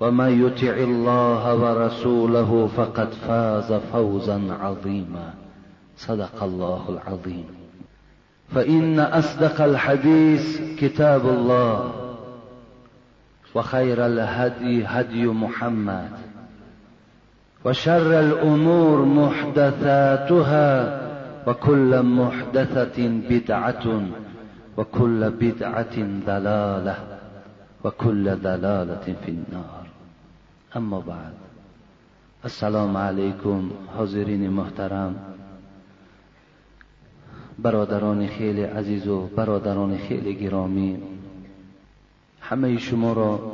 ومن يطع الله ورسوله فقد فاز فوزا عظيما. صدق الله العظيم. فإن أصدق الحديث كتاب الله وخير الهدي هدي محمد وشر الأمور محدثاتها وكل محدثة بدعة وكل بدعة ضلالة وكل ضلالة في النار. اما بعد السلام علیکم حاضرین محترم. برادران خیلی عزیز و برادران خیلی گرامی همه شما را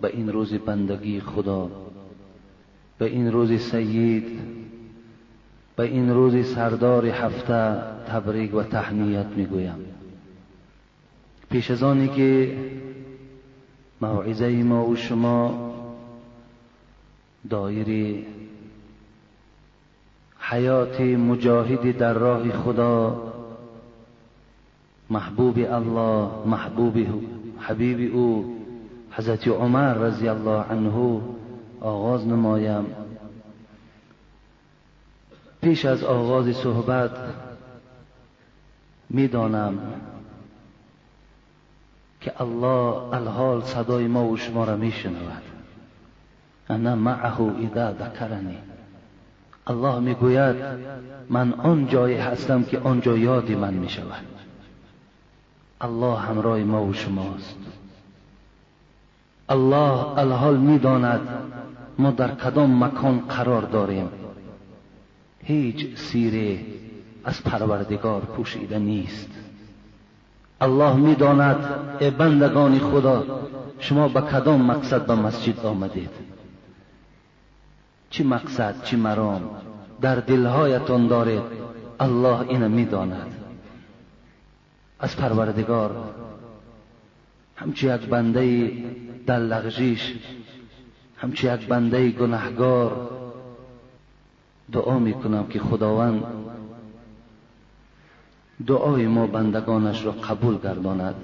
به این روز بندگی خدا به این روز سید به این روز سردار هفته تبریک و تحنیت می‌گویم. پیش از آنی که موعظه ما و شما دایره حیات مجاهدی در راه خدا محبوب الله محبوب حبیب او حضرت عمر رضی الله عنه آغاز نمایم. پیش از آغاز صحبت می‌دانم که الله الحال صدای ما و شما را میشنود. انا معه اذا ذکرنی الله می‌گوید من آن جایی هستم که آنجا یادی من می‌شود. الله همراه ما و شماست. الله الحال می‌داند ما در کدام مکان قرار داریم. هیچ سیره از پروردگار پوشیده نیست. الله می‌داند ای بندگان خدا شما به کدام مقصد به مسجد آمدید؟ چی مقصد چی مرام در دلهایتان دارید الله اینو می‌داند. از پروردگار همچی یک بنده در لغجیش همچی یک بنده گناهگار دعا می‌کنم که خداوند دعای ما بندگانش را قبول گرداند.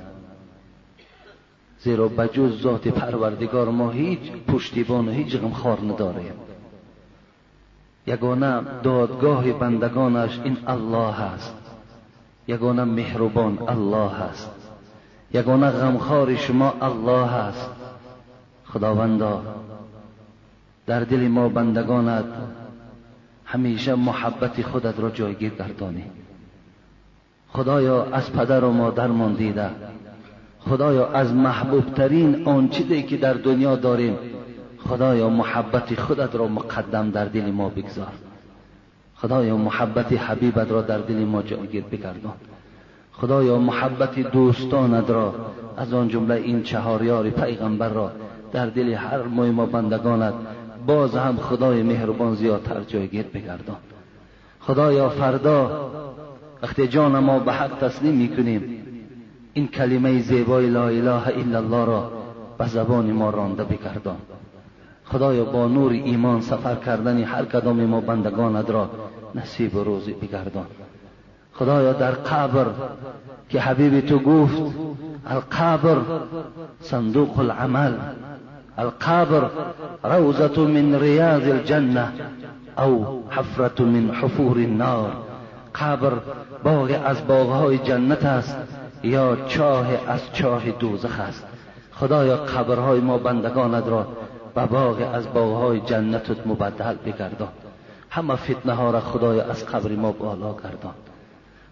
زیرا بجز ذات پروردگار ما هیچ پشتیبان و هیچ غمخوار نداریم یگانه دادگاه بندگانش این الله است. یگانه مهربان الله است. یگانه غمخوار شما الله است. خداوندا در دل ما بندگانت همیشه محبت خودت را جایگیر گردانی. خدایا از پدر و مادرمان دیده خدایا از محبوب ترین آن چیزی که در دنیا داریم خدایا محبت خودت را مقدم در دل ما بگذار. خدایا محبت حبیبت را در دل ما جایگیر بگردان. خدایا محبت دوستانت را از آن جمله این چهاریار پیغمبر را در دل هر مای ما بندگانت باز هم خدای مهربان زیادتر جایگیر بگردان. خدایا فردا وقتی جان ما به حق تسلیم می‌کنیم. این کلمه زیبای لا اله الا الله را به زبان ما رانده بگردان. خدایا با نور ایمان سفر کردن هر کدام ما بندگانت را نصیب و روزی بگردان. خدایا در قبر که حبیب تو گفت القبر صندوق العمل القبر روزة من ریاض الجنه او حفرة من حفور النار. قبر باغ از باغهای جنت است یا چاه از چاه دوزخ است. خدایا قبرهای ما بندگانت را به باغ از باغهای جنتت مبدل بگردان. همه فتنه ها را خدایا از قبر ما بالا گردان.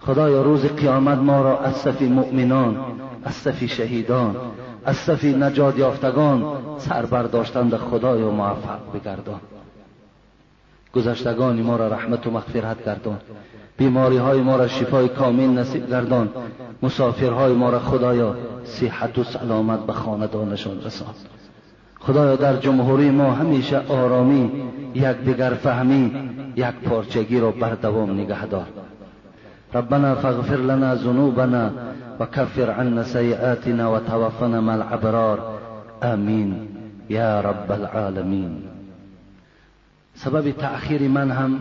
خدایا روز قیامت ما را از صف مؤمنان از صف شهیدان از صف نجات یافتگان سر برداشتند خدایا موفق بگردان. گذشتگان ما را رحمت و مغفرت گردان. بیماری های ما را شفای کامل نصیب گردان. مسافرهای ما را خدایا صحت و سلامت به خاندانشان رسان. خدایا در جمهوری ما همیشه آرامی یک دیگر فهمی یک پارچگی را بر دوام نگه دار. ربنا فاغفر لنا ذنوبنا وكفر عنا سيئاتنا وتوفنا مع الابرار. آمین. یا رب العالمین. سبب تأخیر من هم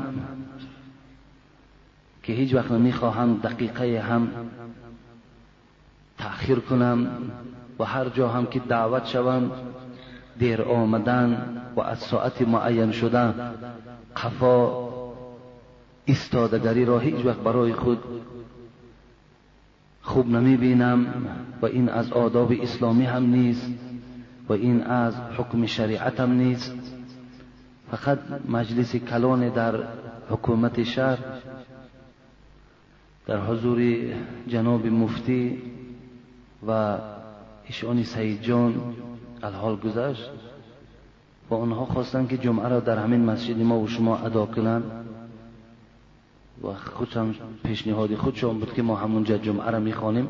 که هیچ وقت نمی‌خواهم دقیقه هم تأخیر کنم و هر جا هم که دعوت شوم دیر آمدن و از ساعت معین شدن قفا استادگری را هیچ وقت برای خود خوب نمی بینم و این از آداب اسلامی هم نیست و این از حکم شریعت هم نیست. فقط مجلس کلان در حکومت شهر در حضور جناب مفتی و ایشانی سعید جان الحال گذشت. و آنها خواستند که جمعه را در همین مسجد ما و شما ادا کنند. و خودشان پیشنهادی خودشان بود که ما همونجا جمعه را می‌خوانیم.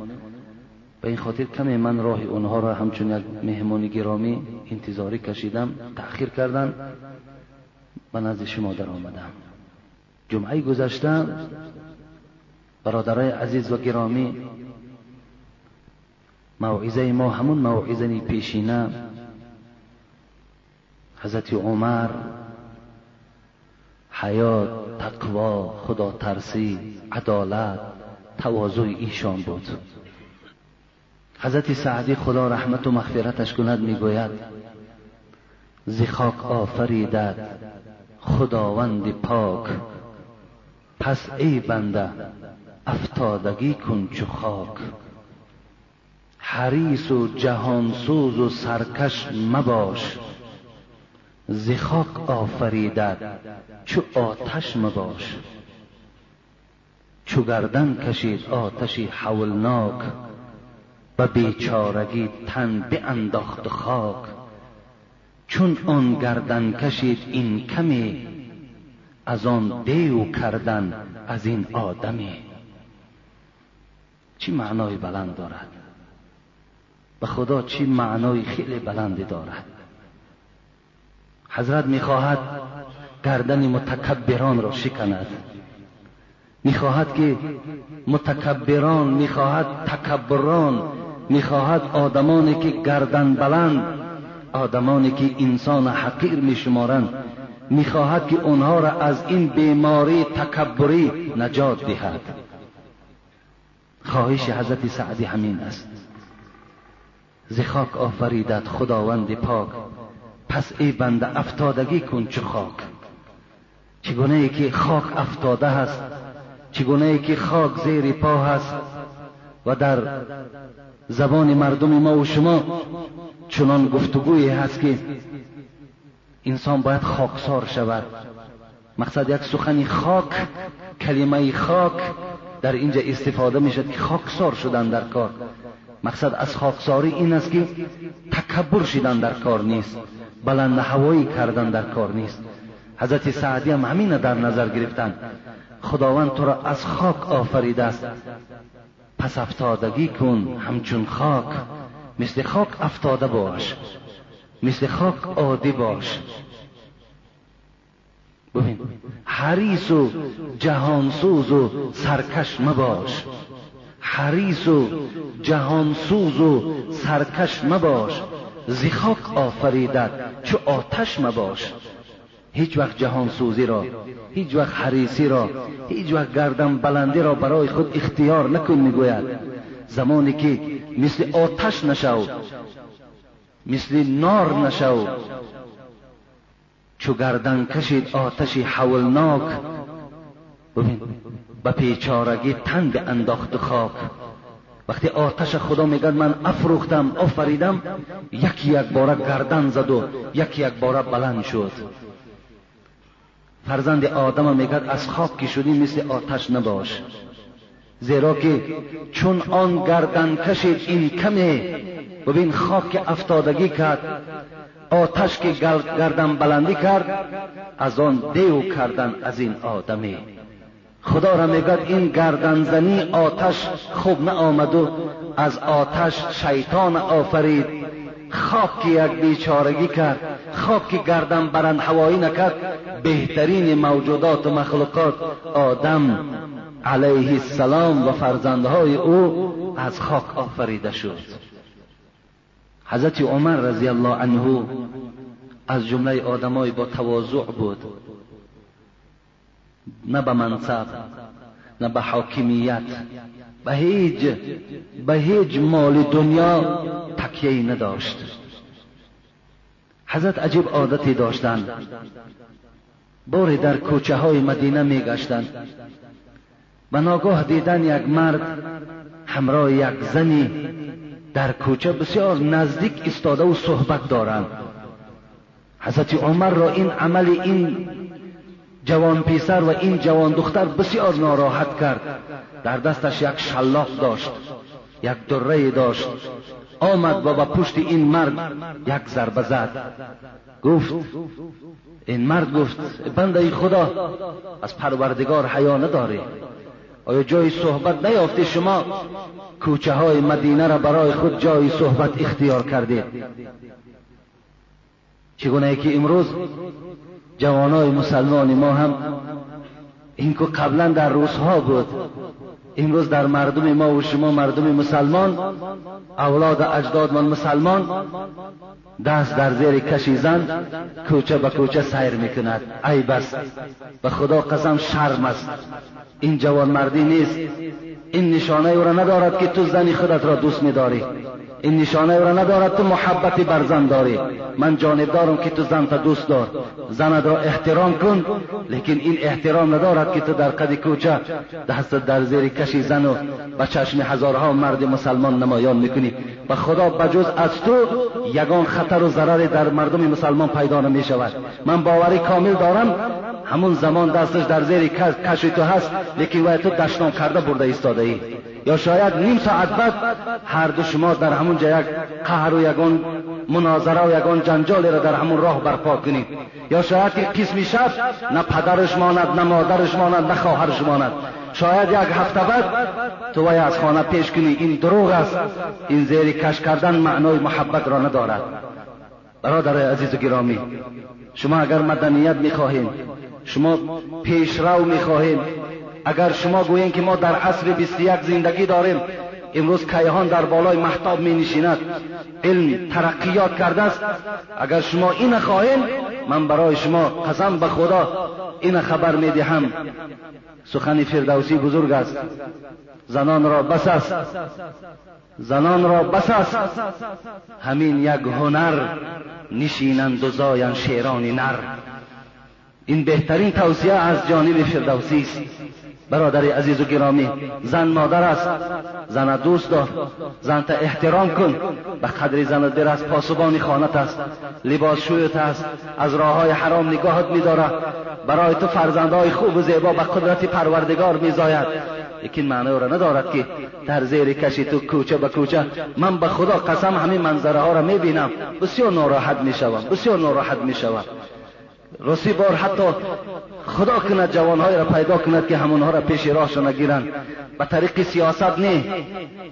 به این خاطر کمی من راه اونها را همچون یک مهمانی گرامی انتظاری کشیدم تأخیر کردن و نزد شما در آمدم. جمعه گذشته برادرای عزیز و گرامی موعظه ما همون موعظه پیشینه. حضرت عمر حیات تقوا خدا ترسی عدالت تواضع ایشان بود. حضرت سعدی خدا رحمت و مغفرتش کند می‌گوید زخاک آفریدد خداوند پاک. پس ای بنده افتادگی کن چو خاک. حریص و جهانسوز و سرکش مباش. زخاک آفریدد چو آتش مباش. چو گردن کشید آتشی حولناک و بیچارگی تن انداخت خاک. چون آن گردن کشید این کمی از آن دیو کردن از این آدمی. چی معنای بلند دارد؟ به خدا چی معنای خیلی بلندی دارد. حضرت می‌خواهد گردن متکبران را شکند. می‌خواهد که متکبران می‌خواهد تکبران می‌خواهد آدمانی که گردن بلند آدمانی که انسان حقیر میشمارند می‌خواهد که آنها را از این بیماری تکبری نجات دهد. خواهش حضرت سعدی همین است. زخاک آفریدد خداوند پاک. پس ای بنده افتادگی کن چه خاک. چگونه ای که خاک افتاده هست چگونه ای که خاک زیر پا هست و در زبان مردم ما و شما چنان گفتگویی هست که انسان باید خاکسار شود. مقصد یک سخنی خاک کلمه خاک در اینجا استفاده می‌شد که خاکسار شدن در کار. مقصد از خاکساری این است که تکبر شدن در کار نیست بلند هوایی کردن در کار نیست. حضرت سعدی هم همین در نظر گرفتن. خداوند تو را از خاک آفریده است. پس افتادگی کن همچون خاک. مثل خاک افتاده باش. مثل خاک عادی باش. ببین حریص و جهانسوز و سرکش مباش. حریص و جهانسوز و سرکش مباش. زخاک آفریدد چو آتش مباش. هیچ وقت جهان سوزی را هیچ وقت حریسی را هیچ وقت گردن بلندی را برای خود اختیار نکن می‌گوید. زمانی که مثل آتش نشو مثل نار نشو. چو گردن کشید آتشی حولناک ببین. به پیچارگی تند انداخت خاک وقتی آتش خدا میگد من افروختم آفریدم یکی یک باره گردن زد و یکی یک باره بلند شد. فرزند آدم میگد از خاک که شدی مثل آتش نباش. زیرا که چون آن گردن کشید این کمه. ببین خاک افتادگی کرد آتش که گردن بلندی کرد از آن دیو کردن از این آدمی خدا را میگد این گردنزنی آتش خوب آمد و از آتش شیطان آفرید. خاک یک بیچارگی کرد خاک گردن برند هوایی نکرد بهترین موجودات و مخلوقات آدم علیه السلام و فرزندهای او از خاک آفریده شد. حضرت عمر رضی الله عنه از جمله آدمای با تواضع بود. نه به منصب نه به حاکمیت به هیچ به هیچ مال دنیا تکیه نداشت. حضرت عجیب عادتی داشتند. باری در کوچه های مدینه می گشتند و ناگاه دیدن یک مرد همراه یک زنی در کوچه بسیار نزدیک استاده و صحبت دارند. حضرت عمر را این عمل این جوان پیسر و این جوان دختر بسیار ناراحت کرد. در دستش یک شلاق داشت یک دره داشت. آمد و به پشت این مرد یک ضربه زد. گفت این مرد گفت بنده خدا از پروردگار حیا نداری. آیا جای صحبت نیافتی شما؟ کوچه های مدینه را برای خود جای صحبت اختیار کردید چگونه که امروز جوانای مسلمان ما هم این که قبلا در روزها بود. امروز در مردم ما و شما مردم مسلمان اولاد اجداد من مسلمان دست در زیر کشی زن کوچه به کوچه سیر می‌کند. ای بس به خدا قسم شرم است. این جوان مردی نیست. این نشانه او را ندارد که تو زنی خودت را دوست میداری. این نشانه را ندارد تو محبتی بر زن داری. من جانب دارم که تو زن تا دوست دار. زن را احترام کن لیکن این احترام ندارد که تو در قد کوچه دست در زیر کشی زن و به چشم هزارها مرد مسلمان نمایان می‌کنی. و خدا بجز از تو یگان خطر و ضرر در مردم مسلمان پیدا نمی شود من باوری کامل دارم. همون زمان دستش در زیر کشی تو هست لیکن تو دشنام کرده برده ایستاده ای یا شاید نیم ساعت بعد هر دو شما در همون جا یک قهر و یگان مناظره و یگان جنجالی را در همون راه برپا کنید. یا شاید یک قسمی شب نه پدرش ماند نه مادرش ماند نه خواهرش ماند. شاید یک هفته بعد تو وی از خانه پیش کنی این دروغ است. این زیر کش کردن معنای محبت را ندارد. برادر عزیز و گرامی شما اگر مدنیت می‌خواهیم شما پیشرو می‌خواهیم اگر شما گویین که ما در عصر 21 زندگی داریم امروز کیهان در بالای محتاب می نشیند علم ترقیات کرده است. اگر شما این خواهیم من برای شما قسم به خدا این خبر می دهم سخن فردوسی بزرگ است. زنان را بس است. زنان را بس است. همین یک هنر نشینند و زاین شیران نر. این بهترین توصیه از جانب فردوسی است. برادر عزیز و گرامی زن مادر است زن دوست دار زن تا احترام کن به قدر زن در از پاسبانی خانت است لباس شویت است از راه های حرام نگاهت میداره برای تو فرزندهای خوب و زیبا به قدرت پروردگار میزاید. لیکن معنی را ندارد که در زیر کشی تو کوچه به کوچه من به خدا قسم همین منظره ها را می‌بینم. بسیار ناراحت می‌شوم بسیار ناراحت می‌شوم. رسی بار حتی خدا کند جوانهای را پیدا کند که همونها را پیش راهشان نگیرند. به طریق سیاست نه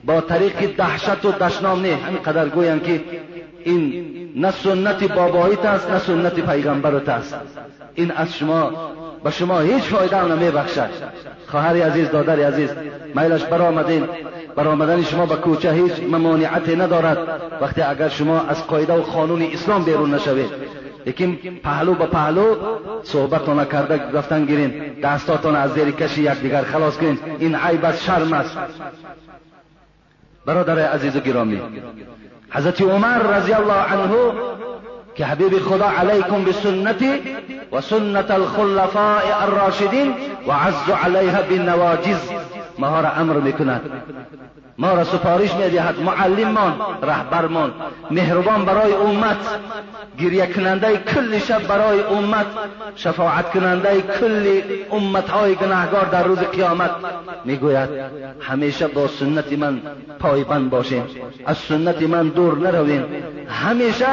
با طریق دهشت و دشنام نه همین قدر گویند که این نه سنت باباییت است نه سنت پیغمبرت است این از شما به شما هیچ فایده هم نمیبخشد. خواهر عزیز دادر عزیز میلش برآمدین. برآمدن شما به کوچه هیچ ممانعتی ندارد. وقتی اگر شما از قاعده و قانون اسلام بیرون نشوید لیکن پهلو به پهلو صحبتتان کرده گفتن گیرین دستاتان از زیر کشی یکدیگر خلاص کنین این عیب است شرم است برادر عزیز و گرامی حضرت عمر رضی الله عنه که حبیب خدا علیکم بسنتی و سنت الخلفاء الراشدین و عز علیها بالنواجز ما را امر می‌کند. ما را سفارش می‌دهد. معلممان رهبرمان مهربان برای امت گریه کننده کل شب برای امت شفاعت کننده کل امت های گناهگار در روز قیامت. می‌گوید همیشه با سنت من پایبند باشین. از سنت من دور نروین. همیشه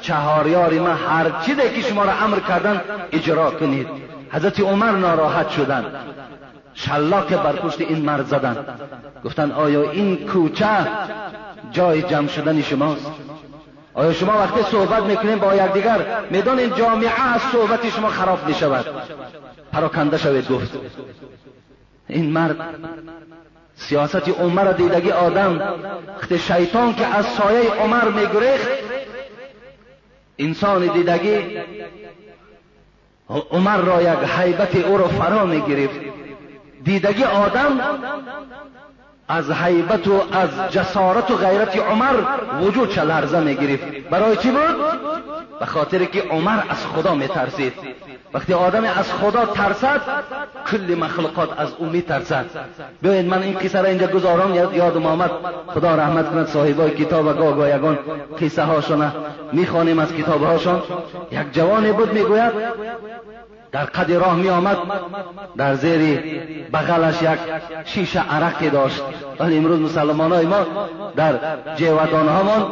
چهاریار من هر چیزی که شما را امر کردن اجرا کنید. حضرت عمر ناراحت شدند. شلاک بر پشت این مرد زدن. گفتن آیا این کوچه جای جمع شدن شماست؟ آیا شما وقتی صحبت می‌کنیم با یکدیگر می‌دانید جامعه از صحبت شما خراب می‌شود؟ پراکنده شوید گفت. این مرد سیاست عمر دیدگی آدم وقتی شیطان که از سایه عمر میگریخت انسان دیدگی عمر را یک حیبت او را فرا می‌گرفت. دیدگی آدم از حیبت و از جسارت و غیرت عمر وجود لرزه می گرفت برای چی بود؟ به خاطر که عمر از خدا می ترسید وقتی آدم از خدا ترسد کل مخلوقات از او می ترسد بیایید من این قصه را اینجا گذارم یادم آمد. خدا رحمت کند صاحبای کتاب و گاه یگان قصه هاشون می‌خوانیم از کتاب هاشون یک جوانی بود می‌گوید در قد راه می آمد در زیر بغلش یک شیشه عرقی داشت. ولی امروز مسلمان های ما در جیودان همان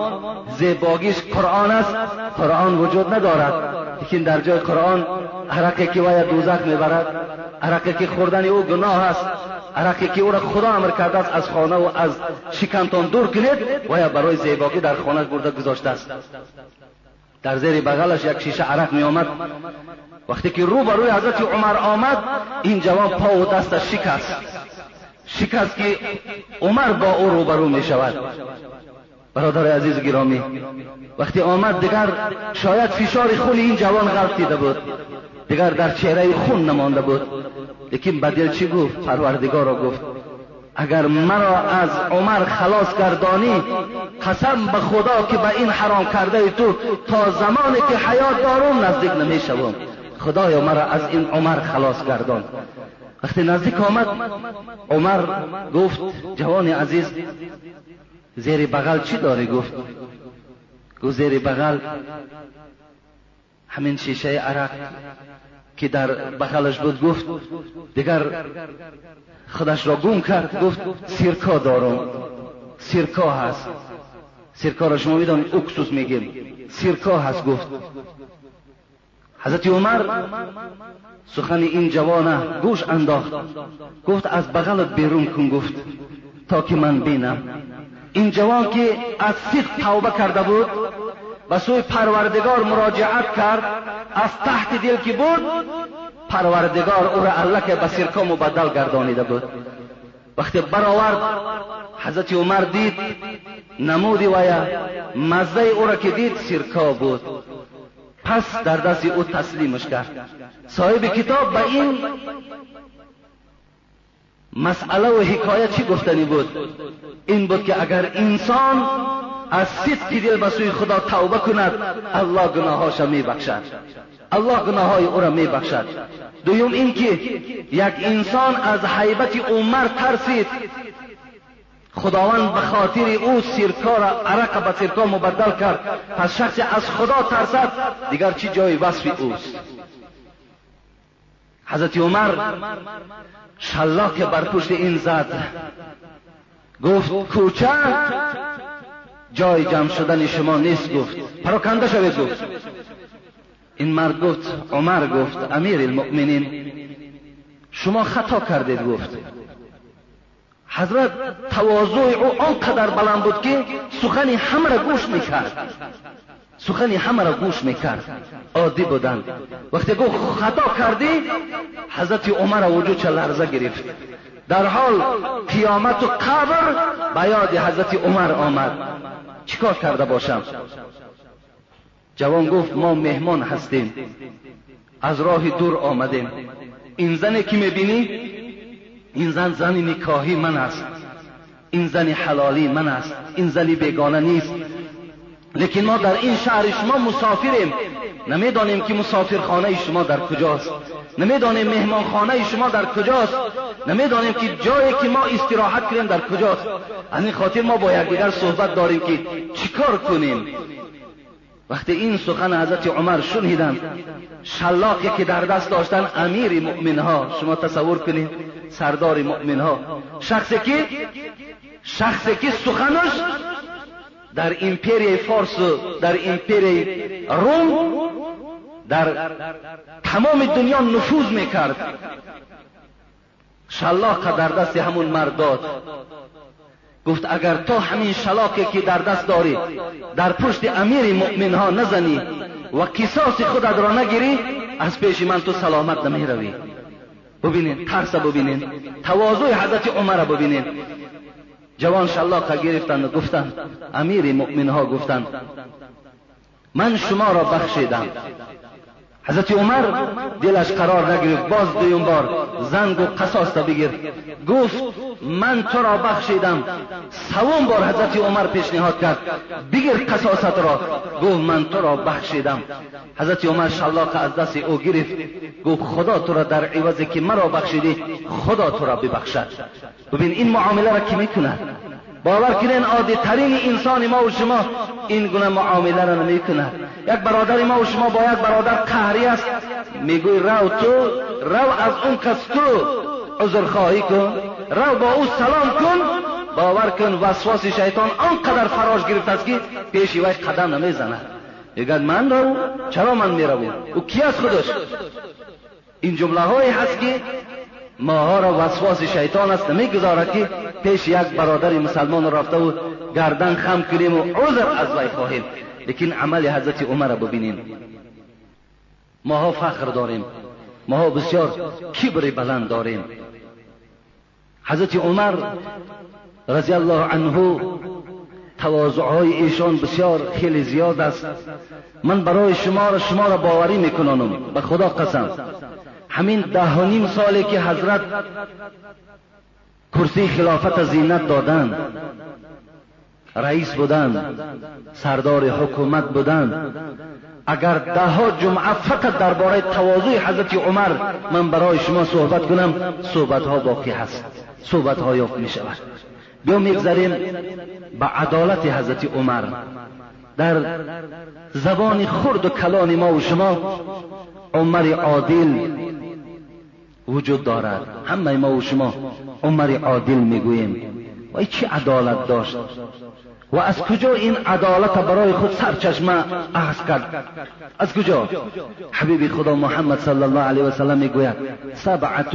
زیباگیش قرآن است. قرآن وجود ندارد. لیکن در جای قرآن عرقی که وی دوزخ می‌برد عرقی که خوردن او گناه است عرقی که او را خدا امر کرده است از خانه و از شکمتان دور کنید وی برای زیباگی در خانه برده گذاشته است. در زیر بغلش یک شیشه عرق می آمد وقتی که رو بروی حضرت عمر آمد این جوان پا و دستش شکست. شکست که عمر با او روبرو می شود. برادر عزیز گرامی وقتی آمد دیگر شاید فشار خون این جوان غلط دیده بود. دیگر در چهره خون نمانده بود. لیکن بدل چی گفت؟ پروردگار را گفت اگر مرا از عمر خلاص گردانی قسم به خدا که به این حرام کرده تو تا زمانی که حیات دارم نزدیک نمی شوم. خدایا مرا از این عمر خلاص گردان. وقتی نزدیک آمد عمر گفت جوان عزیز زیر بغل چی داری? گفت. گفت زیر بغل همین شیشه عرق که در بغلش بود. گفت دیگر خودش را گم کرد. گفت سیرکا دارم سیرکا هست. سیرکا را شما می‌دانید اکسوس میگیم سیرکا هست. گفت حضرت عمر سخن این جوانه گوش انداخت. گفت از بغلت بیرون کن گفت تا که من بینم. این جوان که از صدق توبه کرده بود و سوی پروردگار مراجعت کرد از تحت دل که بود پروردگار او را الله که به سرکا مبدل گردانیده بود. وقتی برآورد حضرت عمر دید نمودی ویا مزه او را که دید سرکا بود. پس در دست او تسلیمش کرد. صاحب کتاب به این مسئله و حکایت چی گفتنی بود؟ این بود که اگر انسان از صدق دل به سوی خدا توبه کند الله گناهاش می بخشد الله گناههای او را می بخشد دویم اینکه یک انسان از حیبت عمر ترسید. خداوند به خاطر او سرکا را عرق به سرکا مبدل کرد. پس شخص از خدا ترسد دیگر چی جای وصف اوست؟ حضرت عمر شلاک بر پشت این زد. گفت کوچه جای جمع شدن شما نیست گفت. پراکنده شوید گفت. این مرد گفت عمر گفت امیر المؤمنین شما خطا کردید گفت. حضرت تواضع او آنقدر بلند بود که سخنی همه را گوش می‌کرد. سخنی همه را گوش می‌کرد. عادی بودن. وقتی گفت خطا کردی حضرت عمر وجود چه لرزه گرفت. در حال قیامت و قبر به یاد حضرت عمر آمد. چیکار کرده باشم؟ جوان گفت ما مهمان هستیم. از راه دور آمدیم. این زنی که می‌بینی این زن زن نکاهی من است. این زن حلالی من است. این زنی بیگانه نیست. لیکن ما در این شهر شما مسافریم. نمی‌دانیم که مسافرخانه شما در کجاست. نمی‌دانیم مهمانخانه شما در کجاست. نمی‌دانیم که جایی که ما استراحت کنیم در کجاست. از این خاطر ما با یکدیگر صحبت داریم که چیکار کنیم؟ وقتی این سخن حضرت عمر شنیدن شلاقی که در دست داشتن امیر مؤمن ها شما تصور کنید سردار مؤمن ها شخصی که شخصی که سخنش در ایمپری فارس در ایمپری روم در تمام دنیا نفوذ می‌کرد. شلاق در دست همون مرد داد. گفت اگر تو همین شلاقی که در دست داری در پشت امیر مؤمن ها نزنی و قصاص خودت را نگیری از پیش من تو سلامت نمی روی ببینین ترس ببینین تواضع حضرت عمر ببینین. جوان شلاق گرفتند و گفتند امیر مؤمن ها گفتند من شما را بخشیدم. حضرت عمر دلش قرار نگرفت باز دویم بار زنگ و قصاص بگیر گفت من تو را بخشیدم سوم بار حضرت عمر پیشنهاد کرد بگیر قصاصت را گفت من تو را بخشیدم حضرت عمر شلاق از دست او گرفت گفت خدا تو را در عوضی که مرا بخشیدی خدا تو را ببخشد ببین این معامله را کی می‌کند باور کنین عادی ترین انسان ما و شما این گونه معامله را نمی کند یک برادر ما و شما با یک برادر قهری است. میگوی رو تو رو از اون کس تو. عذر خواهی کن. رو با او سلام کن. باور کن وسواس شیطان آنقدر فراش گرفت است که پیشی وی قدم نمی‌زند. میگد من رو چرا من می‌روم؟ او کی از خودش؟ این جمله هایی هست که ماها را وسواس شیطان است نمی‌گذارد که پیش یک برادر مسلمان رفته و گردن خم کنیم و عذر از وی خواهیم. لیکن عمل حضرت عمر را ببینیم. ماها فخر داریم. ماها بسیار کبر بلند داریم. حضرت عمر رضی الله عنه تواضعهای ایشان بسیار خیلی زیاد است. من برای شما را شما را باوری می‌کنم به خدا قسم. همین ده و نیم سالی که حضرت کرسی خلافت زینت دادن رئیس بودن سردار حکومت بودن. اگر ده ها جمعه فقط درباره تواضع حضرت عمر من برای شما صحبت کنم صحبت ها باقی هست صحبت ها یافت می شود بیا می‌گذاریم به عدالت حضرت عمر. در زبان خرد و کلان ما و شما عمر عادل وجود دارد. همه ما و شما عمر عادل می‌گوییم. و چی عدالت داشت؟ و از کجا این عدالت برای خود سرچشمه اخذ کرد؟ از کجا؟ حبیب خدا محمد صلی الله علیه و سلم می‌گوید سبعت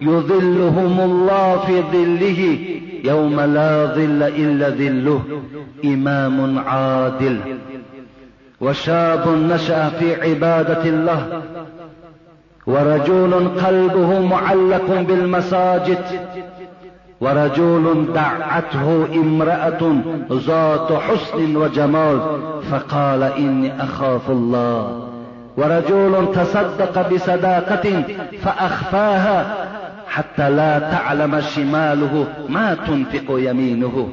یظلهم الله فی ظله یوم لا ظل الا ظله امام عادل. وشاب نشأ في عبادة الله ورجل قلبه معلق بالمساجد ورجل دعته امرأة ذات حسن وجمال فقال إني أخاف الله. ورجل تصدق بصداقة فأخفاها حتى لا تعلم شماله ما تنفق يمينه.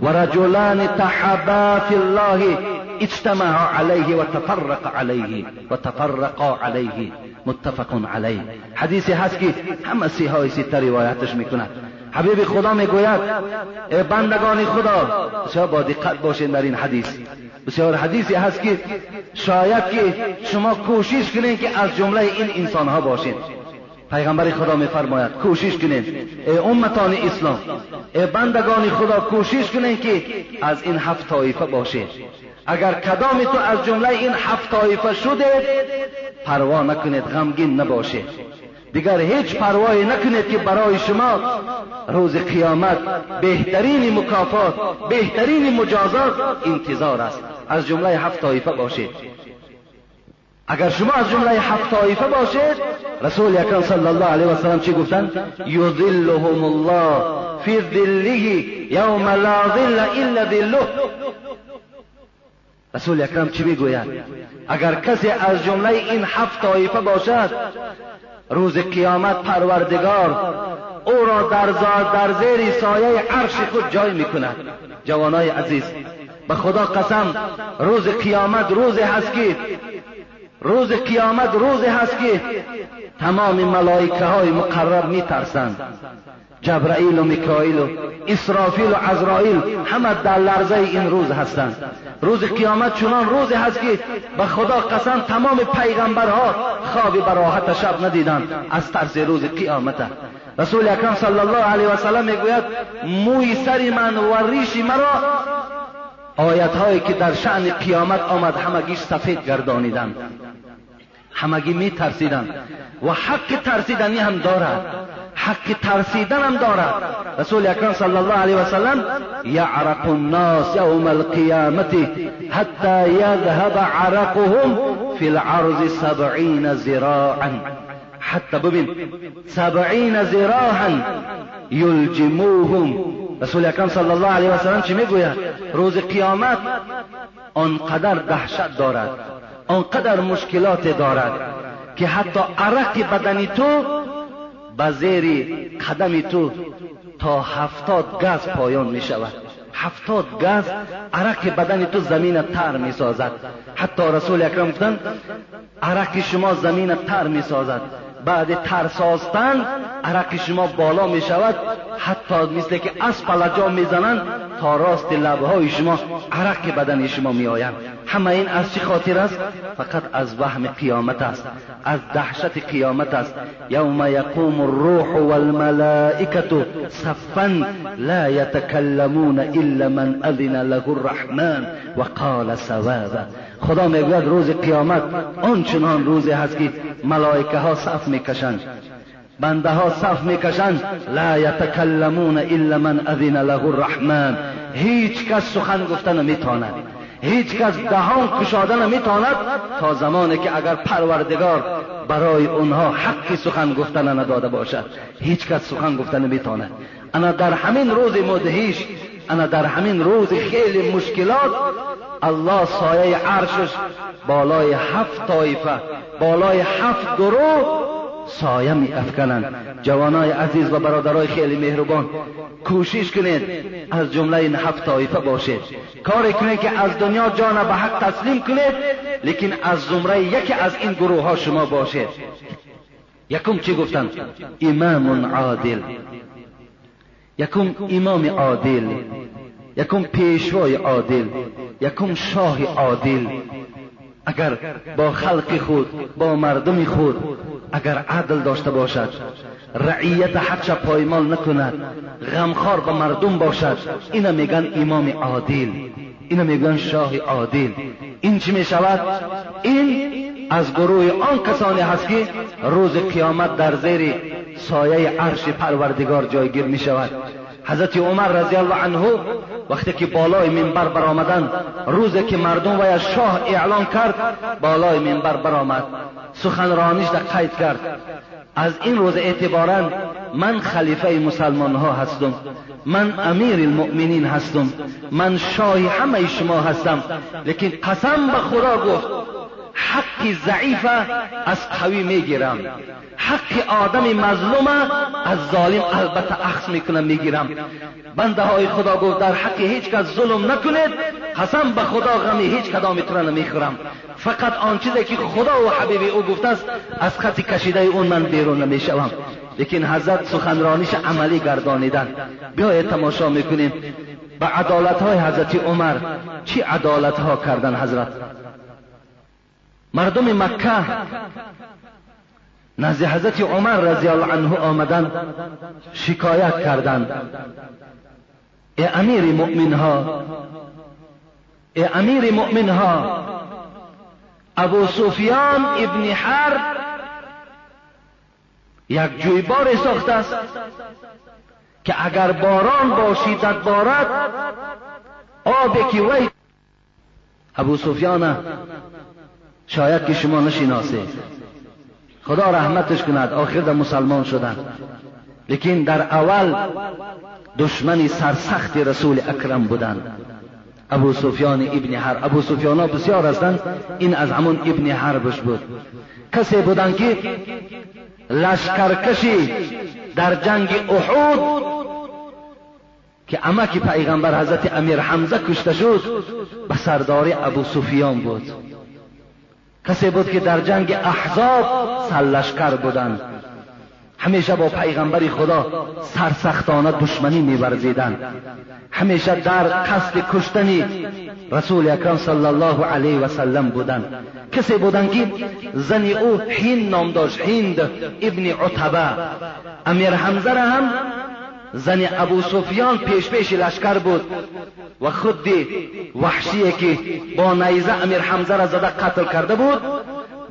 ورجلان تحبا في الله اجتمعوا عليه وتفرق عليه وتفرقا عليه. متفق علیه. حدیثی هست که همه سی های سیتا روایتش می‌کنند حبیب خدا می‌گوید بندگان خدا بسیار با دقت باشین در این حدیث. بسیار حدیثی هست که شاید که شما کوشش کنین که از جمله این انسان ها باشین. پیغمبر خدا میفرماید کوشش کنین. ای امتان اسلام ای بندگان خدا کوشش کنین که از این هفت طایفه باشین. اگر کدام تو از جمله این هفت طایفه شده پروا نکنید غمگین نباشید دیگر هیچ پروایی نکنید که برای شما روز قیامت بهترین مکافات بهترین مجازات انتظار است. از جمله هفت طایفه باشید اگر شما از جمله هفت طایفه باشید رسول اکرم صلی الله علیه و سلم چی گفتن؟ یذلهم الله فی ذله یوم لا ظل الا ذله. رسول اکرم چی می‌گوید اگر کسی از جمله این هفت طایفه باشد روز قیامت پروردگار او را در, در زیر سایه عرش خود جای می‌کند. جوانای عزیز به خدا قسم روز قیامت روز هست که روز قیامت روز هست که تمام ملائکه های مقرب می ترسند جبرائیل و میکائیل و اسرافیل و عزرائیل همه در لرزه این روز هستند. روز قیامت چنان روزی هست که به خدا قسم تمام پیغمبرها خوابی براحت شب ندیدند. از ترس روز قیامت. رسول اکرم صلی الله علیه و سلم می‌گوید موی سری من و ریش مرا آیت هایی که در شعن قیامت آمد همگیش سفید گردانیدند. همگی می ترسیدن و حق ترسیدنی هم دارد. حق ترسیدن هم دارد رسول اکرم صلی الله علیه و سلم یعرق الناس یوم القیامت حتی یذهب عرقهم فی العرض سبعین زراعا. حتی ببین سبعین زراعا یلجموهم رسول اکرم صلی الله علیه و سلم چی میگوید؟ روز قیامت آنقدر دهشت دارد آنقدر مشکلات دارد که حتی عرق بدنی تو به زیر قدم تو تا هفتاد گز پایان می شود هفتاد گز عرق بدن تو زمین تر می سازد حتی رسول اکرم گفتن عرق شما زمین تر می سازد بعد ترساستن عرق شما بالا می شود حتی مثل که اسفل جا می‌زنند تا راست لبهای شما عرق بدن شما می آیند همه این از چی خاطر است؟ فقط از وهم قیامت است از دهشت قیامت است. یوم یقوم الروح والملائکه صفا لا یتکلمون الا من اذن له الرحمن وقال ثوابا خدا می‌گوید روز قیامت آنچنان روزی هست که ملائکه ها صف می‌کشند. بنده ها صف می‌کشند. لا یتکلمون الا من اذن له الرحمن. هیچ کس سخن گفتن نمی‌تواند. هیچ کس دهان کشاده نمی‌تواند تا زمانی که اگر پروردگار برای اونها حقی سخن گفتن نداده باشد هیچ کس سخن گفتن نمی‌تواند. انا در همین روز مدهیش انا در همین روز خیلی مشکلات الله سایه عرشش بالای هفت طایفه بالای هفت گروه سایه می افکنند. جوانای عزیز و برادرای خیلی مهربان کوشش کنید از جمله این هفت طایفه باشید. کار کنید که از دنیا جان به حق تسلیم کنید لیکن از زمره یکی از این گروه ها شما باشید. یکم چی گفتن امام عادل. یکم امام عادل. یکم پیشوای عادل. یکم شاه عادل. اگر با خلق خود با مردم خود اگر عدل داشته باشد رعیت حقش پایمال نکند غمخوار به مردم باشد اینا میگن امام عادل اینا میگن شاه عادل. این چی می‌شود؟ این از گروه آن کسانی هست که روز قیامت در زیر سایه عرش پروردگار جایگیر می شود حضرت عمر رضی الله عنه وقتی که بالای منبر برآمدند روزی که مردم و شاه اعلان کرد بالای منبر برآمد سخنرانیش را قید کرد. از این روز اعتبارا من خلیفه مسلمان ها هستم من امیر المؤمنین هستم من شاه همه شما هستم. لیکن قسم به خدا گفت حق ضعیف از قوی می‌گیرم. حق آدم مظلوم از ظالم البته اخذ می‌کنم می‌گیرم. بنده های خدا گفت در حق هیچ کس ظلم نکنید. قسم به خدا غمی هیچ کدام می‌تونه نمی‌خورم. فقط آن چیزی که خدا و حبیب او گفته است از خط کشیده اون من بیرون نمی‌شوم. لیکن حضرت سخنرانیش عملی گردانیدن. بیاید تماشا می‌کنیم. به عدالت های حضرت عمر چی عدالت ها کردن حضرت؟ مردم مکه نزد حضرت عمر رضی الله عنه آمدن شکایت کردند. ای امیر مؤمن ها ای امیر مؤمن ها ابو سفیان ابن حرب یک جویبار ساخته است که اگر باران با شدت بارد آبی که وی. ابو سفیان شاید که شما نشناسید خدا رحمتش کند آخر در مسلمان شدن. لیکن در اول دشمنی سرسخت رسول اکرم بودند ابو سفیان ابن حرب. ابو سفیان ها بسیار هستند این از همون ابن حربش بود. کسی بودند که لشکرکشی در جنگ احود که امک پیغمبر حضرت امیر حمزه کشته شد به سرداری ابو سفیان بود. کسی بود که در جنگ احزاب سرلشکر بودند. همیشه با پیغمبر خدا سرسختانه دشمنی میورزیدند. همیشه در قصد کشتن رسول اکرم صلی الله علیه و سلم بودند. کسی بودند که زن او هین نام داشت هند ابن عتبه. امیر حمزه را هم زن ابو سفیان پیش پیش لشکر بود و خود وحشیه که با نیزه امیر حمزه را زده قتل کرده بود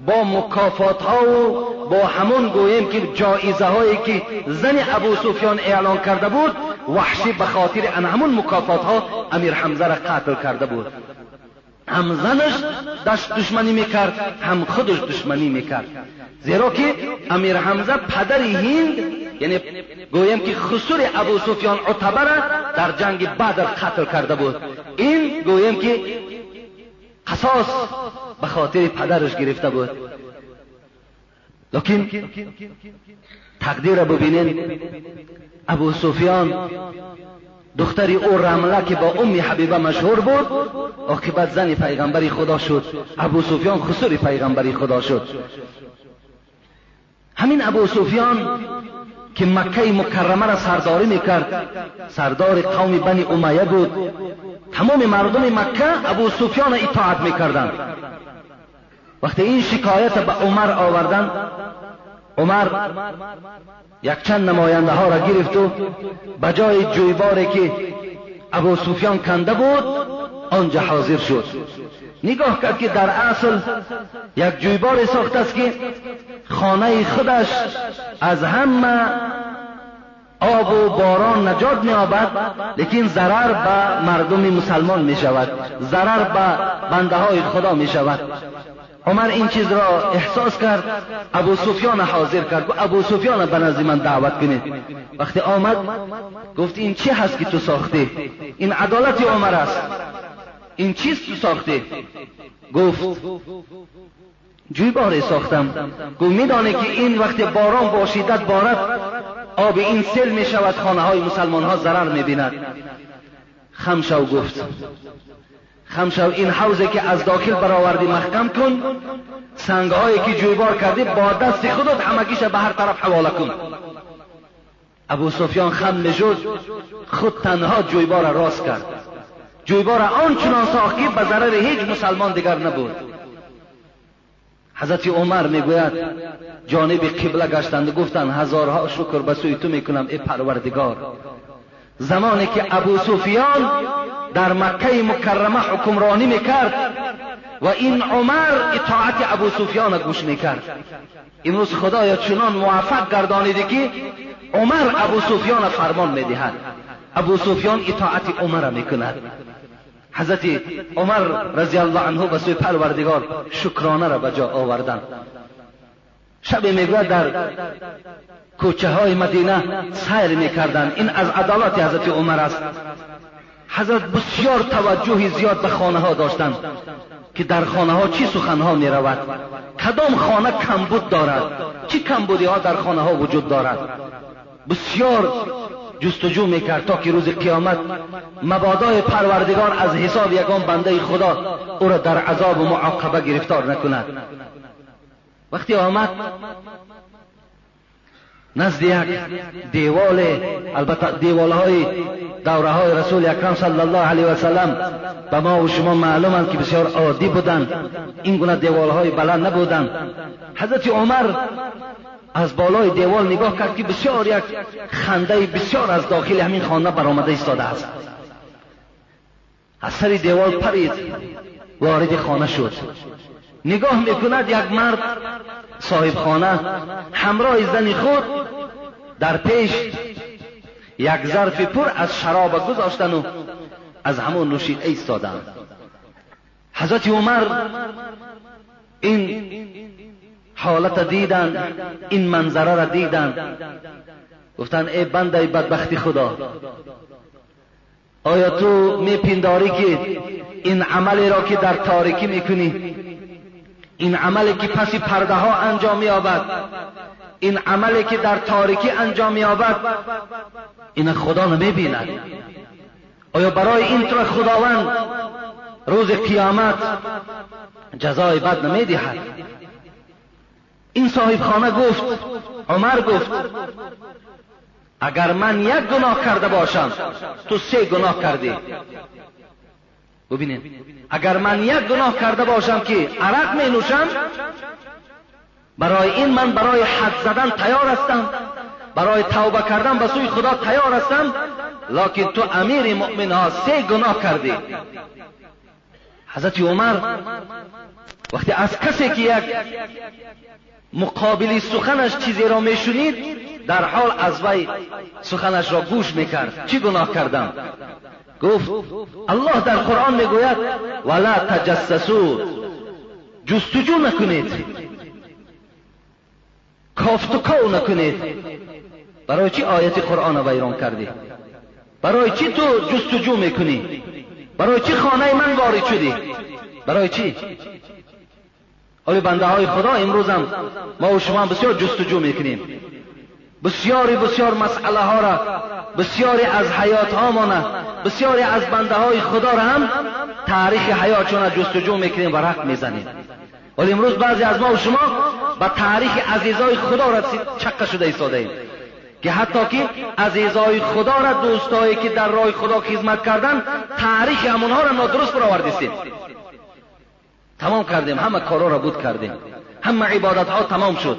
با مکافات ها و با همون گویم که جایزه هایی که زن ابو سفیان اعلان کرده بود وحشی به خاطر ان همون مکافات ها امیر حمزه را قتل کرده بود. هم زنش داشت دشمنی می‌کرد هم خودش دشمنی می‌کرد. زیرا که امیر حمزه پدر هند یعنی گویم که خسور ابو سفیان عتبه را در جنگ بدر قتل کرده بود. این گویم که قصاص به خاطر پدرش گرفته بود. لیکن تقدیر ببینین. ابو سفیان دختری او رمله که با ام حبیبه مشهور بود عاقبت زن پیغمبری خدا شد. ابو سفیان خسور پیغمبری خدا شد. همین ابو سفیان که مکه مکرمه را سرداری می‌کرد. سردار قوم بنی امیه بود. تمام مردم مکه ابو سفیان اطاعت می‌کردند. وقتی این شکایت به عمر آوردن عمر یک چند نماینده ها را گرفت و به جای جویباری که ابو سفیان کنده بود آنجا حاضر شد. نگاه کرد که در اصل یک جویبار ساخته است که خانه خودش از همه آب و باران نجات می آبد لیکن ضرر به مردم مسلمان می شود ضرر به بنده های خدا می شود عمر این چیز را احساس کرد ابو سفیان حاضر کرد و ابو سفیان به نزد من دعوت کنید. وقتی آمد گفت این چی هست که تو ساخته این عدالت عمر است. این چیز تو ساخته گفت جوی ساختم. گفت میدانه که این وقت باران با شدت بارد آب این سل می شود خانه های مسلمان ها ضرر می بیند خمشو گفت خمشو این حوزه که از داخل برآوردی محکم کن سنگ هایی که جویبار کردی با دست خودت همگیش به هر طرف حواله کن. ابو سفیان خم نشد خود تنها جویبار را راست کرد. جویبار آنچنان ساخت که به ضرر هیچ مسلمان دیگر نبود. حضرت عمر می‌گوید جانب قبله گشتند گفتند هزارها شکر به سوی تو می‌کنم ای پروردگار. زمانی که ابو سفیان در مکه مکرمه حکمرانی می‌کرد و این عمر اطاعت ابو سفیان گوش می‌کرد. امروز خدایا چنان موفق گردانیده که عمر ابو سفیان فرمان می‌دهد. ابو سفیان اطاعت عمر می‌کند. حضرت عمر رضی الله عنه به سوی پروردگار شکرانه را به جا آوردن. شب می‌گوید در کوچه های مدینه سیر می‌کردند این از عدالت حضرت عمر است. حضرت بسیار توجه زیاد به خانه ها داشتند که در خانه ها چی سخن ها می رود کدام خانه کمبود دارد؟ چی کمبودی ها در خانه ها وجود دارد؟ بسیار جستجو می‌کرد تا که روز قیامت مبادای پروردگار از حساب یگان بنده خدا او را در عذاب و معاقبه گرفتار نکند. وقتی آمد نزد یک دیوال البته دیوال های دوره های رسول اکرم صلی الله علیه و سلم به ما و شما معلومند که بسیار عادی بودند. این گونه دیوال های بلند نبودند. حضرت عمر از بالای دیوال نگاه کرد که بسیار یک خنده بسیار از داخل همین خانه برآمده ایستاده است. از سر دیوال پرید وارد خانه شد. نگاه می‌کند یک مرد صاحب خانه همراه زن خود در پیش یک ظرف پر از شراب گذاشتن و از همون نوشیده ایستادند حضرت عمر این حالت دیدن این منظره را دیدن. گفتن ای بنده بدبختی خدا آیا تو میپنداری که این عملی را که در تاریکی می‌کنی این عملی که پسی پرده ها انجام مییابد این عملی که در تاریکی انجام مییابد این خدا نمی‌بیند آیا برای این طور خداوند روز قیامت جزای بد نمی‌دهد؟ این صاحب خانه گفت عمر گفت اگر من یک گناه کرده باشم تو سه گناه کردی. ببینید اگر من یک گناه کرده باشم که عرق می نوشم برای این من برای حد زدن تیار هستم برای توبه کردن به سوی خدا تیار هستم لکن تو امیر مؤمن ها سه گناه کردی. حضرت عمر وقتی از کسی که یک مقابلی سخنش چیزی را میشنید در حال از وی سخنش را گوش می‌کرد. چی گناه کردم؟ گفت الله در قرآن می‌گوید ولا تجسسو جستجو نکنید. کافتکاو نکنید. برای چی آیت قرآن را ویران کردی؟ برای چی تو جستجو می‌کنی؟ برای چی خانه من وارد شدی؟ برای چی؟ آیا بنده های خدا امروز هم ما و شما بسیار جستجو می‌کنیم. بسیاری بسیار مسئله ها را بسیاری از حیات ها بسیاری از بنده های خدا را هم تاریخ حیاتشون جستجو می‌کنیم و رقم می‌زنیم. ولی امروز بعضی از ما و شما با تاریخ عزیزای خدا را چکه شده ایستاده ایم. که حتی که عزیزای خدا را دوستایی که در راه خدا خدمت کردن تاریخ همونها را نادرست برآوردیم تمام کردیم همه کارا را بود کردیم. همه عبادت ها تمام شد.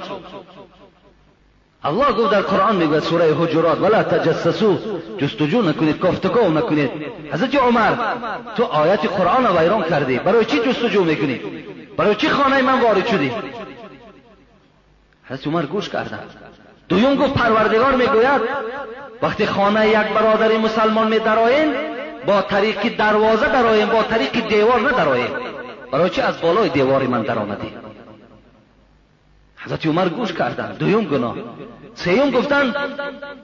الله گفت در قرآن میگه سوره حجرات ولا تجسسو جستجو نکنید گفتگو نکنید. حضرت عمر تو آیت قرآن را ویران کردی برای چی جستجو می‌کنی؟ برای چی خانه من وارد شدی؟ حضرت عمر گوش کردن دویم گفت پروردگار می‌گوید وقتی خانه یک برادر مسلمان می با طریق دروازه درآیین با طریق دیوار ندرآیین برای از بالای دیوار من در آمدی حضرت عمر گوش کردن دویم گناه. سیوم گفتن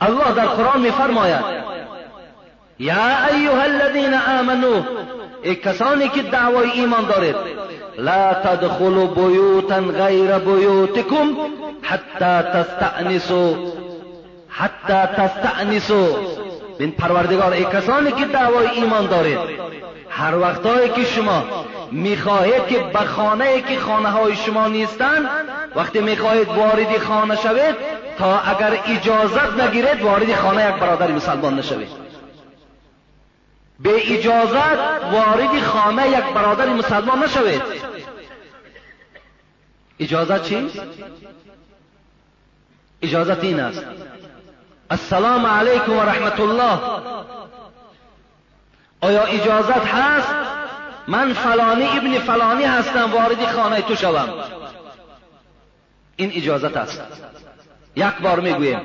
الله در قرآن میفرماید یا ایها الذین آمنو ای کسانی که دعوای ایمان دارید لا تدخلوا بیوتا غیر بیوتکم حتی تستأنسوا حتی تستأنسوا. بین پروردگار ای کسانی که دعوای ایمان دارید هر وقتایی که شما می‌خواهید که به خانه که خانه های شما نیستند وقتی می‌خواهید وارد خانه شوید تا اگر اجازت نگیرید وارد خانه یک برادر مسلمان نشوید. به اجازت وارد خانه یک برادر مسلمان نشوید. اجازت چی؟ اجازت این است. السلام علیکم و رحمت الله. آیا اجازت هست؟ من فلانی ابن فلانی هستم وارد خانه تو شوم. این اجازت است. یک بار می‌گویم.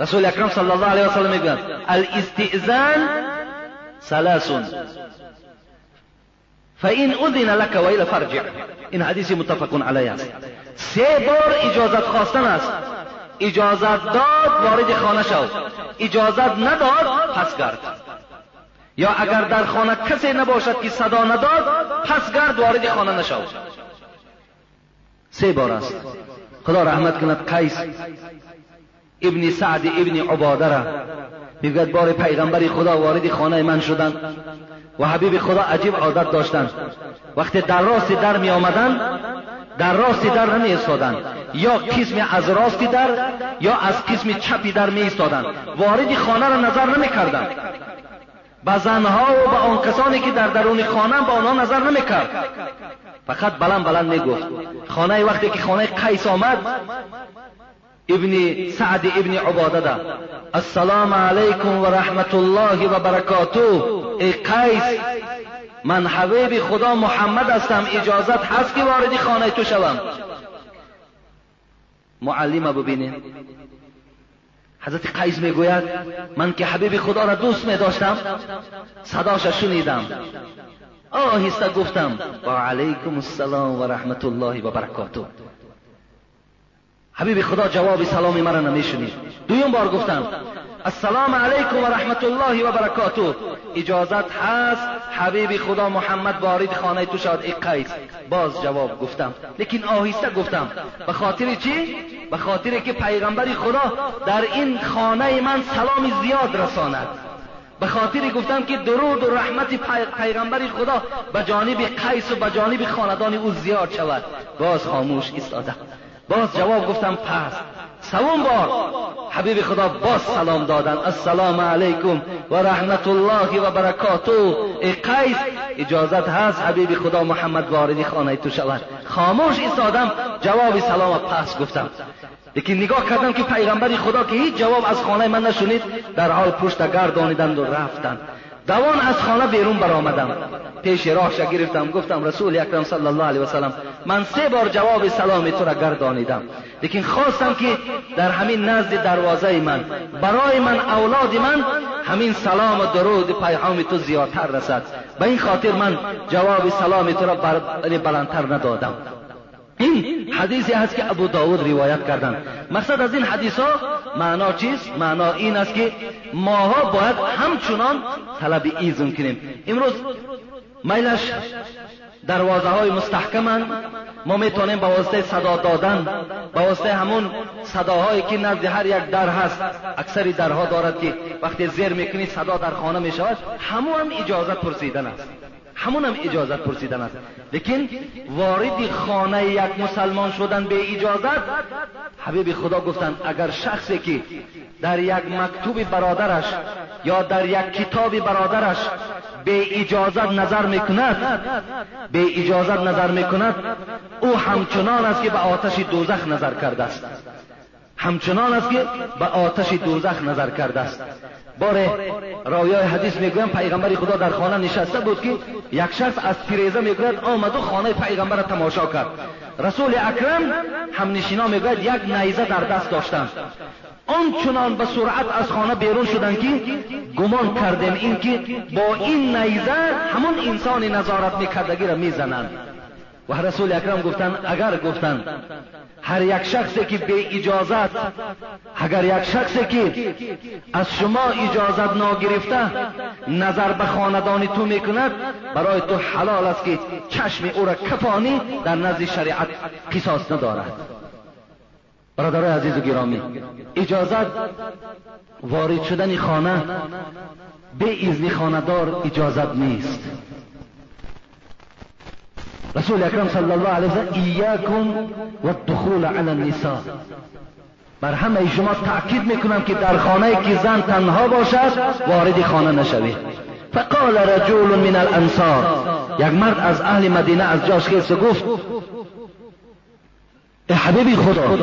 رسول اکرم صلی الله علیه و سلم می‌گوید الاستئذان ثلاث فإن أذن لك وإلى فرجع این حدیث متفق علیه است. سه بار اجازت خواستن است. اجازت داد وارد خانه شو. اجازت نداد پس گرد. یا اگر در خانه کسی نباشد که صدا نداد پس گرد وارد خانه نشو سه بار است. خدا رحمت کند قیس ابن سعد ابن عباده را می‌گوید بار پیغمبر خدا وارد خانه من شدند و حبیب خدا عجیب عادت داشتند. وقتی در راست در می آمدن در راست در نمی ایستادن یا قسم از راست در یا از قسم چپی در می ایستادن وارد خانه را نظر نمی کردن به زنها و به آن کسانی که در درون خانه به آنها نظر نمی کرد فقط بلند بلند می گفت خانه وقتی که خانه قیس آمد ابن سعد ابن عباده ده. السلام علیکم و رحمت الله و برکاته. ای قیس من حبیب خدا محمد هستم اجازت هست که وارد خانه تو شوم. معلم ببینید حضرت قیس می‌گوید من که حبیب خدا را دوست می داشتم صداش شنیدم. آهسته گفتم با علیکم السلام و رحمت الله و برکاته. حبیب خدا جواب سلام مرا نمیشنید. دویم بار گفتم السلام علیکم و رحمت الله و برکاته. اجازت هست؟ حبیب خدا محمد وارد خانه تو شد. ای قیس باز جواب گفتم. لیکن آهسته گفتم. به خاطر چی؟ به خاطر که پیغمبر خدا در این خانه من سلام زیاد رساند. به خاطر گفتم که درود و رحمت پیغمبر خدا به جانب قیس و به جانب خاندان او زیاد شود. باز خاموش ایستادم. باز جواب گفتم پس. سوم بار حبیب خدا باز سلام دادن. السلام علیکم و رحمت الله و برکاته. ای قیس اجازت هست حبیب خدا محمد واردی خانه تو شود. خاموش ایستادم جواب سلام پس گفتم. لیکن نگاه کردم که پیغمبر خدا که هیچ جواب از خانه من نشنید در حال پشت گردانیدند و رفتند. دوان از خانه بیرون برآمدم. پیش راهش گرفتم گفتم رسول اکرم صلی الله علیه وسلم من سه بار جواب سلام تو را گردانیدم. لیکن خواستم که در همین نزد دروازه من برای من اولاد من همین سلام و درود پیغام تو زیادتر رسد. به این خاطر من جواب سلام تو را بلندتر ندادم. این حدیثی هست که ابو داود روایت کردن. مقصد از این حدیث ها معنا چیست؟ معنا این است که ماها باید همچنان طلب ایزون کنیم. امروز میلش دروازه های مستحکمن. ما می‌تونیم با واسطه صدا دادن با واسطه همون صداهایی که نزد هر یک در هست اکثری درها دارد که وقتی زیر می‌کنی صدا در خانه می‌شود همون هم اجازت پرسیدن است. همون هم اجازت پرسیدن است. لیکن وارد خانه یک مسلمان شدن به اجازت حبیب خدا گفتند اگر شخصی که در یک مکتوب برادرش یا در یک کتاب برادرش به اجازت نظر می‌کند به اجازت نظر می‌کند او همچنان است که به آتش دوزخ نظر کرده است. همچنان است که به آتش دوزخ نظر کرده است. باره راویای حدیث می‌گویم پیغمبر خدا در خانه نشسته بود که یک شخص از تیریزه می‌گوید آمد و خانه پیغمبر را تماشا کرد. رسول اکرم هم نشینا می‌گوید یک نیزه در دست داشتند آنچنان به سرعت از خانه بیرون شدند که گمان کردیم این که با این نیزه همون انسان نظارت میکردگی را می‌زنند. و رسول اکرم گفتند اگر گفتند هر یک شخصی که به اجازت اگر یک شخصی که از شما اجازت ناگرفته نظر به خاندان تو می‌کند برای تو حلال است که چشم او را کفانی در نزد شریعت قصاص ندارد. برادرای عزیز و گرامی اجازت وارد شدن خانه به اذن خاندار اجازت نیست. رسول اکرم صلی الله علیه وسلم ایاکم و الدخول علی النساء. بر همه شما تأکید می‌کنم که در خانه که زن تنها باشد وارد خانه نشوید. فقال رجل من الانصار. یک مرد از اهل مدینه از جاش خیست گفت ای حبیبی خدا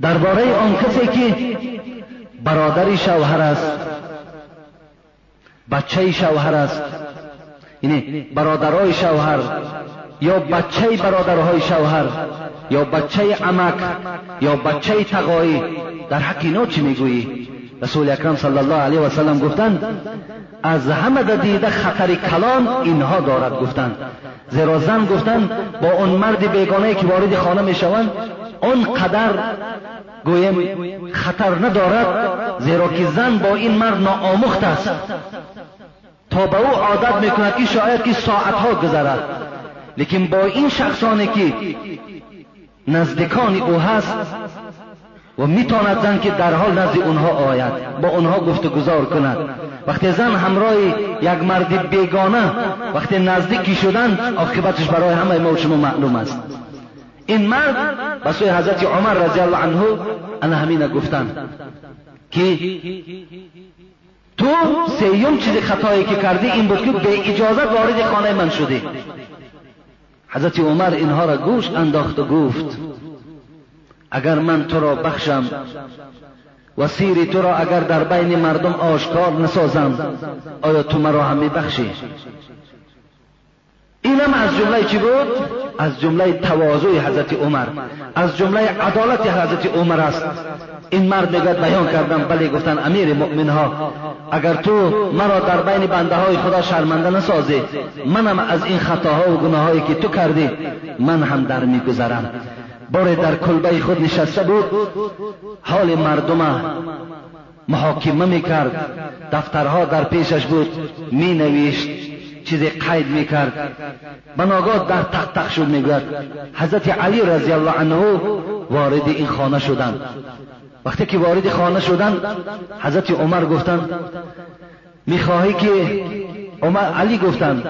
درباره آن کسی که برادری شوهر است بچه شوهر است یعنی برادرای شوهر یا بچه برادرهای شوهر یا بچه عمک یا بچه تقایی در حق اینا چی می‌گویی؟ رسول اکرم صلی الله علیه و سلم گفتند از همه دیده خطر کلان اینها دارد گفتند. زیرا زن گفتند با اون مرد بیگانه که وارد خانه می‌شوند اون قدر گویم خطر ندارد زیرا که زن با این مرد ناآمخت است. تا به او عادت می‌کند که شاید که ساعتها گذرد. لیکن با این شخصانی که نزدیکان او هست و می‌تواند زن که در حال نزد اونها آید با اونها گفت گذار کند. وقتی زن همراه یک مرد بیگانه وقتی نزدیکی شدن عاقبتش برای همه ما شما معلوم است. این مرد به سوی حضرت عمر رضی الله عنه انا همین گفتن که تو سیوم چیز خطایی که کردی این بود که به اجازت وارد خانه من شدی. حضرت عمر اینها را گوش انداخت و گفت اگر من تو را بخشم و سیری تو را اگر در بین مردم آشکار نسازم آیا تو مرا هم میبخشی اینم از جمله چی بود؟ از جمله تواضع حضرت عمر. از جمله عدالت حضرت عمر است. این مرد می‌گوید بیان کردم بله گفتن امیر مؤمن ها اگر تو مرا در بین بنده های خدا شرمنده نسازی منم از این خطاها و گناهایی که تو کردی من هم در میگذرم. بار در کلبه خود نشسته بود حال مردم محاکمه می‌کرد. دفترها در پیشش بود می نویشت چیزی قید می‌کرد. بناگاه در تخت تخت شد می‌گوید حضرت علی رضی الله عنه وارد این خانه شدند. وقتی که وارد خانه شدند حضرت عمر گفتند می‌خواهی که عمر علی گفتند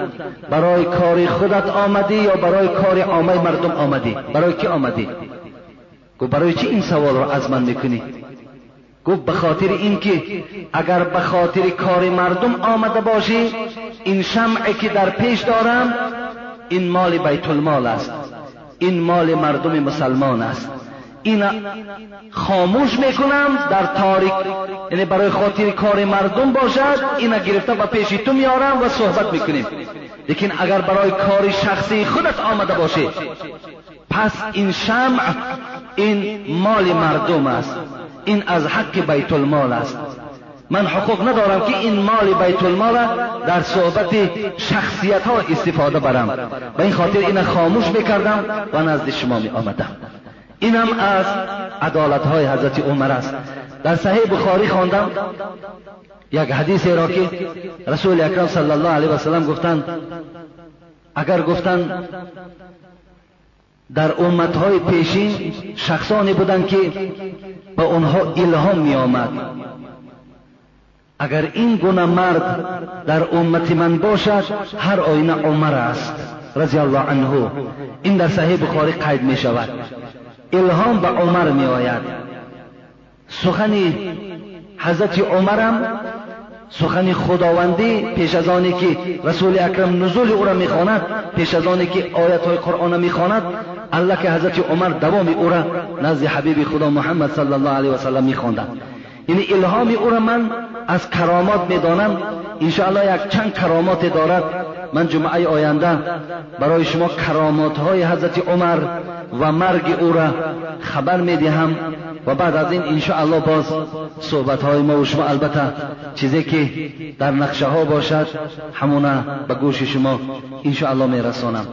برای کار خودت آمدی یا برای کار عامه مردم آمدی؟ برای کی آمدی؟ گفت برای چی این سوال رو از من می‌کنی؟ گفت به خاطر اینکه اگر به خاطر کار مردم آمده باشی این شمعی که در پیش دارم این مال بیت المال است. این مال مردم مسلمان است. این خاموش می‌کنم در تاریک یعنی برای خاطر کار مردم باشد اینا گرفته و پیش تو میارم و صحبت می‌کنیم. لیکن اگر برای کار شخصی خودت آمده باشه پس این شمع این مال مردم است. این از حق بیت المال است. من حقوق ندارم که این مال بیت المال در صحبت شخصیت ها استفاده برم. به این خاطر این خاموش می‌کردم و نزد شما می آمدم اینم از عدالت های حضرت عمر است. در صحیح بخاری خواندم یک حدیث را که رسول اکرم صلی الله علیه و سلم گفتند اگر گفتند در امت های پیشین شخصانی بودند که به اونها الهام می آمد اگر این گونه مرد در امت من باشد هر آینه عمر است. رضی الله عنه. این در صحیح بخاری قید می شود. الهام به عمر می آید. سخن حضرت عمرم سخن خداوندی پیش از آنی که رسول اکرم نزول او را می‌خواند پیش از آنی که آیت های قرآن می‌خواند الله که حضرت عمر دوام او را نزد حبیب خدا محمد صلی الله علیه و سلم میخواندند یعنی الهام او را من از کرامات می‌دانم. انشاءالله یک چند کرامات دارد. من جمعه آینده برای شما کرامات های حضرت عمر و مرگ او را خبر می‌دهم و بعد از این انشاءالله باز صحبت های ما و شما البته چیزی که در نقشه ها باشد همونه به گوش شما انشاءالله میرسانم.